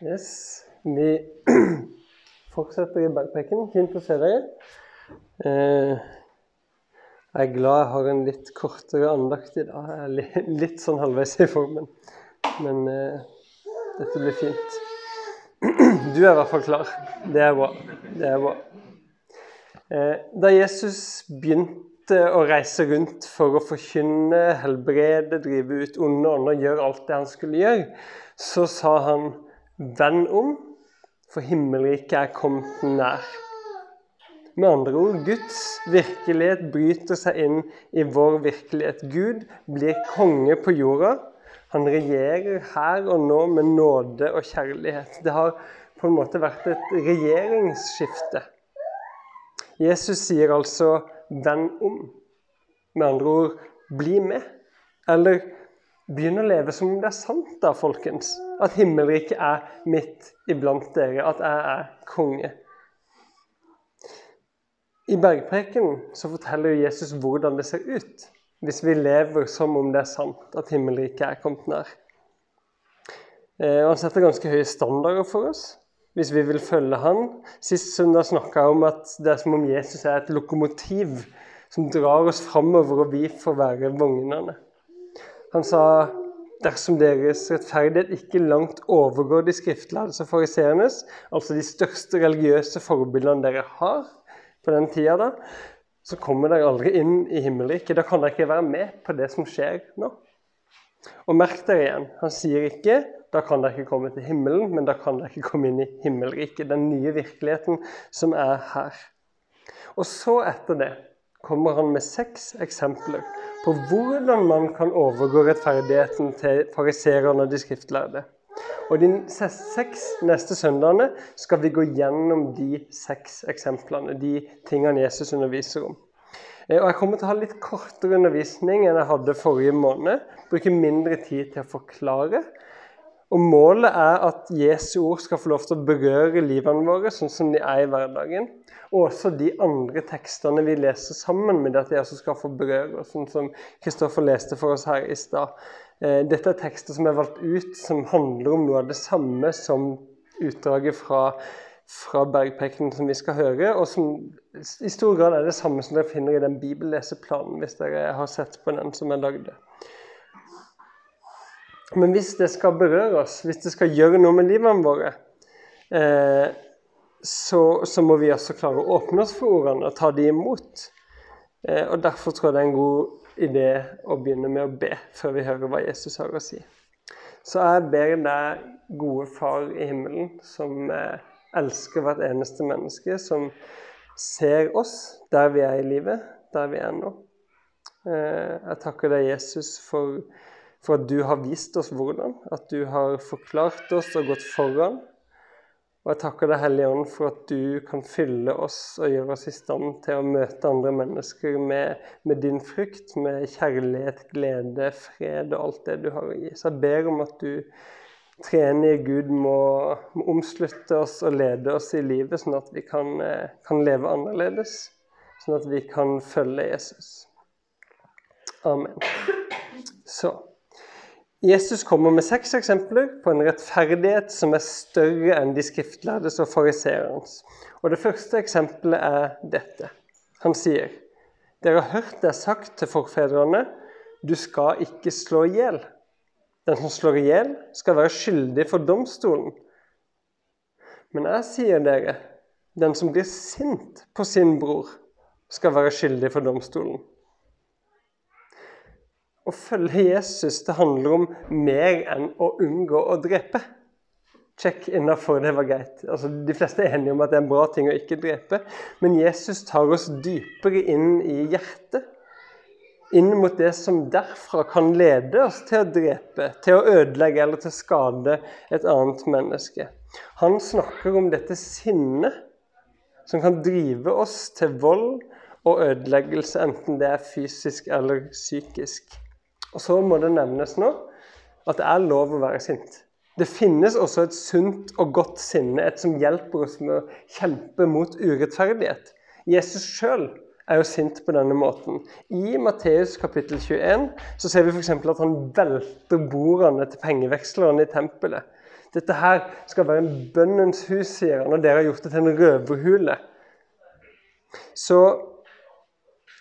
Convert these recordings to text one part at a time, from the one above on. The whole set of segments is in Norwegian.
Yes. Vi fortsetter i backpacken. Fint å se dere. Eh, jeg er glad jeg har en litt kortere andakt i dag. Jeg er litt sånn halvveis i formen. Men eh, dette blir fint. Du er i hvert fall klar. Det er bra. Det er bra. Eh, da Jesus begynte å reise rundt for å forkynne, helbrede, drive ut onde ånder, gjøre alt det han skulle gjøre, så sa han Vend om, for himmelriket er kommet nær. Med andre ord, Guds virkelighet bryter seg inn i vår virkelighet. Gud blir konge på jorda. Han regjerer her og nå med nåde og kjærlighet. Det har på en måte vært et regjeringsskifte. Jesus sier altså 'vend om'. Med andre ord 'bli med'. Eller begynn å leve som om det er sant, da, folkens. At himmelriket er midt iblant dere. At jeg er konge. I bergpreken så forteller Jesus hvordan det ser ut hvis vi lever som om det er sant at himmelriket er kommet nær. Eh, og Han setter ganske høye standarder for oss hvis vi vil følge han. Sist søndag snakka jeg om at det er som om Jesus er et lokomotiv som drar oss framover, og vi får være vognene. Han sa dersom deres rettferdighet ikke langt overgår de skriftlærde og fariseernes, altså de største religiøse forbildene dere har på den tida, da, så kommer dere aldri inn i himmelriket. Da kan dere ikke være med på det som skjer nå. Og merk dere igjen, han sier ikke da kan dere ikke komme til himmelen, men da kan dere ikke komme inn i himmelriket. Den nye virkeligheten som er her. Og så etter det kommer han med seks eksempler på hvordan man kan overgå rettferdigheten til fariserene og de skriftlærde. Og De seks neste søndagene skal vi gå gjennom de seks eksemplene, de tingene Jesus underviser om. Eh, Og Jeg kommer til å ha litt kortere undervisning enn jeg hadde forrige måned. Bruke mindre tid til å forklare. Og Målet er at Jesu ord skal få lov til å berøre livene våre sånn som de er i hverdagen. Og også de andre tekstene vi leser sammen med dette at de skal få berøre og sånn som Kristoffer leste for oss her i stad. Eh, Dette er tekster som er valgt ut som handler om noe av det samme som utdraget fra, fra bergprekenen som vi skal høre, og som i stor grad er det samme som dere finner i den bibelleseplanen, hvis dere har sett på den som er lagd. Men hvis det skal berøre oss, hvis det skal gjøre noe med livene våre, eh, så, så, må vi også klare å åpne oss for ordene og ta de imot. Eh, og Derfor tror jeg det er en god idé å begynne med å be før vi hører hva Jesus har å si. Så jeg ber deg, gode Far i himmelen, som eh, elsker hvert eneste menneske, som ser oss der vi er i livet, der vi er nå. Eh, jeg takker deg, Jesus, for for at du har vist oss hvordan, at du har forklart oss og gått foran. Og jeg takker deg, Hellige Ånd, for at du kan fylle oss og gjøre oss i stand til å møte andre mennesker med, med din frykt, med kjærlighet, glede, fred og alt det du har å gi. Så jeg ber om at du, treenige Gud, må, må omslutte oss og lede oss i livet, sånn at vi kan, kan leve annerledes. Sånn at vi kan følge Jesus. Amen. Så Jesus kommer med seks eksempler på en rettferdighet som er større enn de skriftlærdes og fariseerens. Og Det første eksempelet er dette. Han sier, 'Dere har hørt det sagt til forfedrene:" 'Du skal ikke slå i hjel.' 'Den som slår i hjel, skal være skyldig for domstolen.' Men jeg sier dere, den som blir sint på sin bror, skal være skyldig for domstolen. Å følge Jesus det handler om mer enn å unngå å drepe. Check innafor, det var greit. Altså, de fleste er enige om at det er en bra ting å ikke drepe. Men Jesus tar oss dypere inn i hjertet. Inn mot det som derfra kan lede oss til å drepe, til å ødelegge eller til å skade et annet menneske. Han snakker om dette sinnet som kan drive oss til vold og ødeleggelse, enten det er fysisk eller psykisk. Og så må det nevnes nå at det er lov å være sint. Det finnes også et sunt og godt sinne, et som hjelper oss med å kjempe mot urettferdighet. Jesus sjøl er jo sint på denne måten. I Matteus kapittel 21 så ser vi f.eks. at han velter bordene til pengevekslerne i tempelet. Dette her skal være en bønnens hus, sier han, og dere har gjort det til en røverhule. Så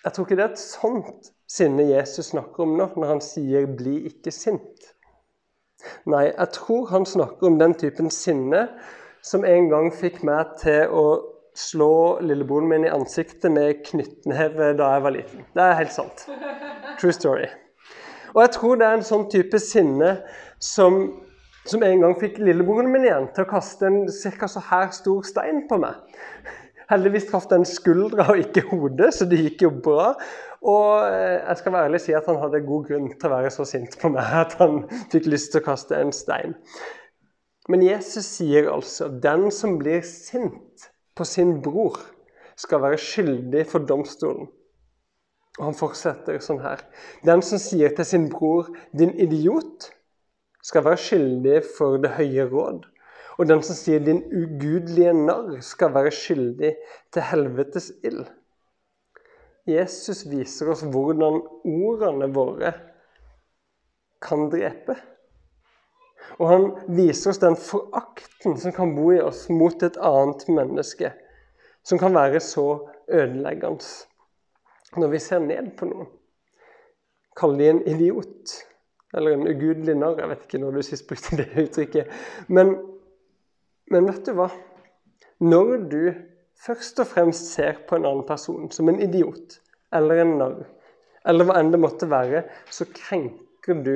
jeg tror ikke det er et sånt sinne Jesus snakker om nå, når han sier 'bli ikke sint'. Nei, jeg tror han snakker om den typen sinne som en gang fikk meg til å slå lillebroren min i ansiktet med knyttneve da jeg var liten. Det er helt sant. True story. Og jeg tror det er en sånn type sinne som, som en gang fikk lillebroren min igjen til å kaste en ca. så her stor stein på meg. Heldigvis traff den skuldra og ikke hodet, så det gikk jo bra. Og eh, jeg skal være ærlig si at han hadde god grunn til å være så sint på meg at han fikk lyst til å kaste en stein. Men Jesus sier altså den som blir sint på sin bror, skal være skyldig for domstolen. Og han fortsetter sånn her. Den som sier til sin bror 'din idiot', skal være skyldig for det høye råd. Og den som sier 'din ugudelige narr', skal være skyldig til helvetes ild. Jesus viser oss hvordan ordene våre kan drepe. Og han viser oss den forakten som kan bo i oss mot et annet menneske. Som kan være så ødeleggende. Når vi ser ned på noen, kaller de en idiot. Eller en ugudelig narr. Jeg vet ikke når du sist brukte det uttrykket. Men, men vet du hva? Når du først og fremst ser på en annen person som en idiot eller en narr, eller hva enn det måtte være, så krenker du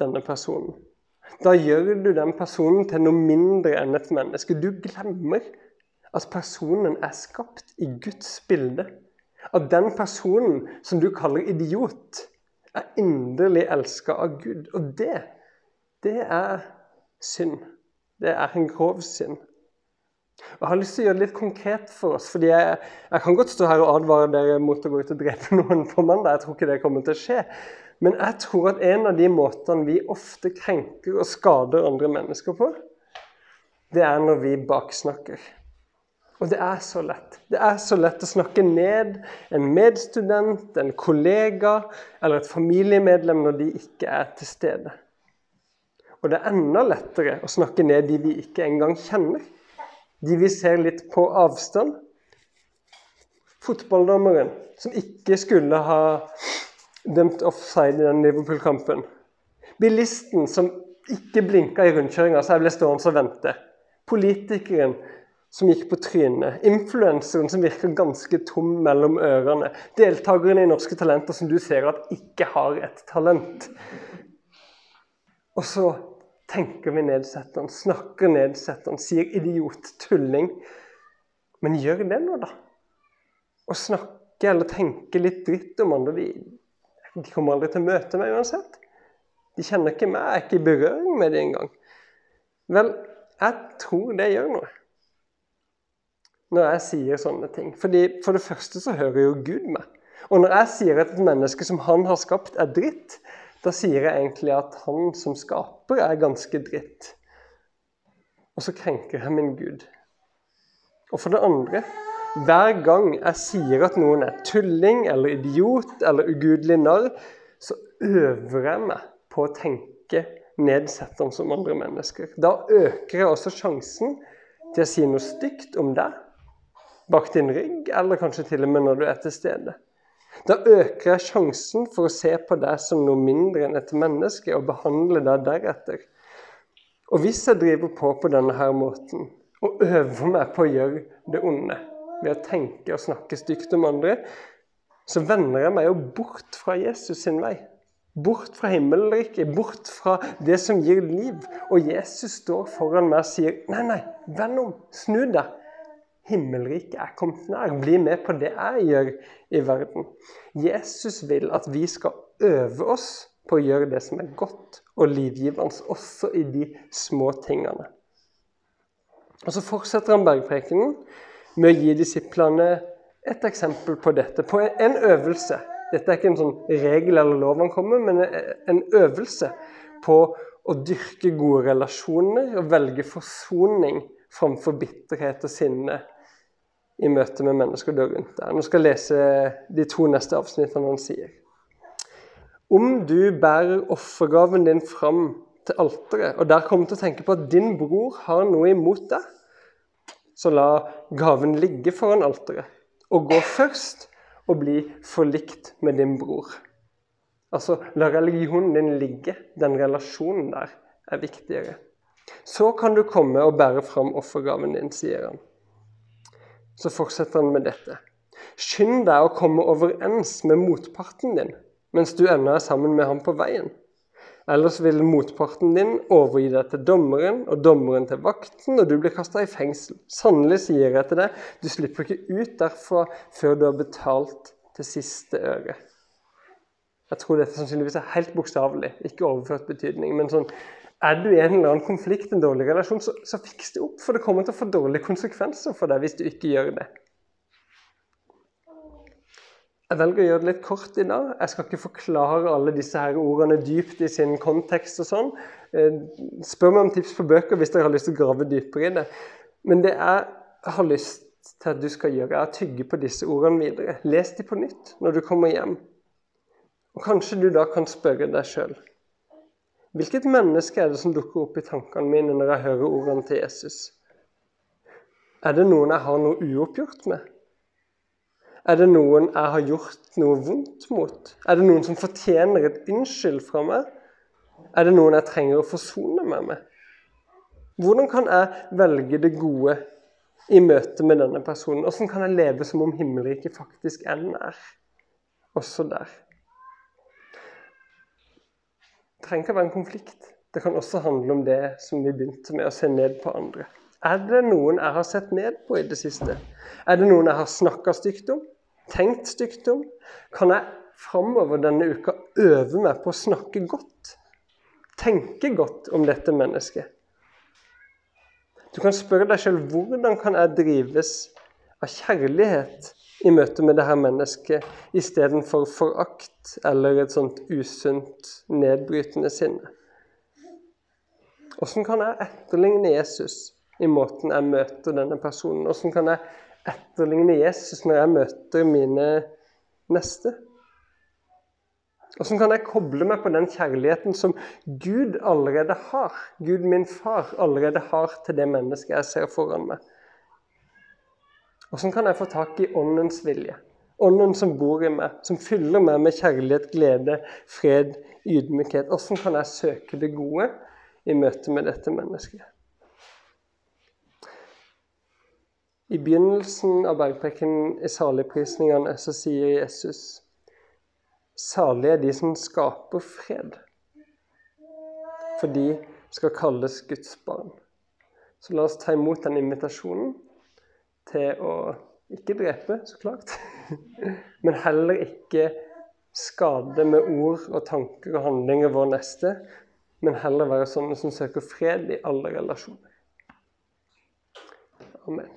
denne personen. Da gjør du den personen til noe mindre enn et menneske. Du glemmer at personen er skapt i Guds bilde. At den personen som du kaller idiot, er inderlig elska av Gud. Og det, det er synd. Det er en grov synd. Og Jeg har lyst til å gjøre det litt konkret for oss. fordi jeg, jeg kan godt stå her og advare dere mot å gå ut og drepe noen på mandag. Jeg tror ikke det kommer til å skje. Men jeg tror at en av de måtene vi ofte krenker og skader andre mennesker på, det er når vi baksnakker. Og det er så lett. Det er så lett å snakke ned en medstudent, en kollega eller et familiemedlem når de ikke er til stede. Og det er enda lettere å snakke ned de vi ikke engang kjenner. De vi ser litt på avstand. Fotballdommeren som ikke skulle ha dømt offside i den Liverpool-kampen. Bilisten som ikke blinka i rundkjøringa, så jeg ble stående og vente. Politikeren som gikk på trynet. Influenseren som virker ganske tom mellom ørene. Deltakerne i Norske Talenter som du ser at ikke har et talent. Og så tenker vi nedsettende, snakker nedsettende, sier idiot, tulling. Men gjør det nå, da. Å snakke eller tenke litt dritt om andre, de de kommer aldri til å møte meg uansett. De kjenner ikke meg, jeg er ikke i berøring med dem engang. Vel, jeg tror det gjør noe når jeg sier sånne ting. Fordi For det første så hører jo Gud meg. Og når jeg sier at et menneske som han har skapt, er dritt, da sier jeg egentlig at han som skaper, er ganske dritt. Og så krenker jeg min Gud. Og for det andre hver gang jeg sier at noen er tulling eller idiot eller ugudelig narr, så øver jeg meg på å tenke nedsettende som andre mennesker. Da øker jeg også sjansen til å si noe stygt om deg bak din rygg, eller kanskje til og med når du er til stede. Da øker jeg sjansen for å se på deg som noe mindre enn et menneske og behandle deg deretter. Og hvis jeg driver på på denne her måten og øver meg på å gjøre det onde, ved å tenke og snakke stygt om andre, så vender jeg meg jo bort fra Jesus sin vei. Bort fra himmelriket, bort fra det som gir liv. Og Jesus står foran meg og sier, 'Nei, nei, vend om. Snu deg. Himmelriket er kommet nær. Bli med på det jeg gjør i verden.' Jesus vil at vi skal øve oss på å gjøre det som er godt og livgivende, også i de små tingene. Og Så fortsetter han bergprekenen med å gi disiplene et eksempel på dette, på en øvelse. Dette er ikke en sånn regel eller lov han kommer men en øvelse på å dyrke gode relasjoner og velge forsoning framfor bitterhet og sinne i møte med mennesker der rundt deg. Nå skal jeg lese de to neste avsnittene han sier. Om du bærer offergaven din fram til alteret, og der kommer til å tenke på at din bror har noe imot deg, så la gaven ligge foran alteret, og gå først og bli forlikt med din bror. Altså, la religionen din ligge. Den relasjonen der er viktigere. Så kan du komme og bære fram offergaven din, sier han. Så fortsetter han med dette. Skynd deg å komme overens med motparten din mens du ennå er sammen med ham på veien. Ellers vil motparten din overgi deg til dommeren, og dommeren til vakten, og du blir kasta i fengsel. Sannelig sier jeg til deg, du slipper ikke ut derfra før du har betalt til siste øre. Jeg tror dette sannsynligvis er helt bokstavelig, ikke overført betydning. Men sånn, er du i en eller annen konflikt, en dårlig relasjon, så, så fiks det opp. For det kommer til å få dårlige konsekvenser for deg hvis du ikke gjør det. Jeg velger å gjøre det litt kort i dag. Jeg skal ikke forklare alle disse her ordene dypt i sin kontekst og sånn. Eh, spør meg om tips på bøker hvis dere har lyst til å grave dypere i det. Men det jeg har lyst til at du skal gjøre, er å tygge på disse ordene videre. Les de på nytt når du kommer hjem. Og Kanskje du da kan spørre deg sjøl Hvilket menneske er det som dukker opp i tankene mine når jeg hører ordene til Jesus? Er det noen jeg har noe uoppgjort med? Er det noen jeg har gjort noe vondt mot? Er det noen som fortjener et unnskyld fra meg? Er det noen jeg trenger å forsone meg med? Hvordan kan jeg velge det gode i møte med denne personen? Hvordan kan jeg leve som om himmelriket faktisk er også der? Det trenger ikke å være en konflikt. Det kan også handle om det som vi begynte med, å se ned på andre. Er det noen jeg har sett ned på i det siste? Er det noen jeg har snakka stygt om? Tenkt stygt om? Kan jeg framover denne uka øve meg på å snakke godt? Tenke godt om dette mennesket? Du kan spørre deg selv hvordan kan jeg drives av kjærlighet i møte med dette mennesket istedenfor forakt eller et sånt usunt, nedbrytende sinne? Hvordan kan jeg etterligne Jesus i måten jeg møter denne personen? Hvordan kan jeg etterligne Jesus når jeg møter mine neste? Hvordan kan jeg koble meg på den kjærligheten som Gud allerede har? Gud, min far, allerede har til det mennesket jeg ser foran meg. Hvordan kan jeg få tak i Åndens vilje? Ånden som bor i meg, som fyller meg med kjærlighet, glede, fred, ydmykhet. Hvordan kan jeg søke det gode i møte med dette mennesket? I begynnelsen av bergpreken i saligprisningene så sier Jesus Salig er de som skaper fred, for de skal kalles Guds barn. Så la oss ta imot den invitasjonen til å ikke drepe, så klart, men heller ikke skade med ord og tanker og handlinger vår neste, men heller være sånne som søker fred i alle relasjoner. Amen.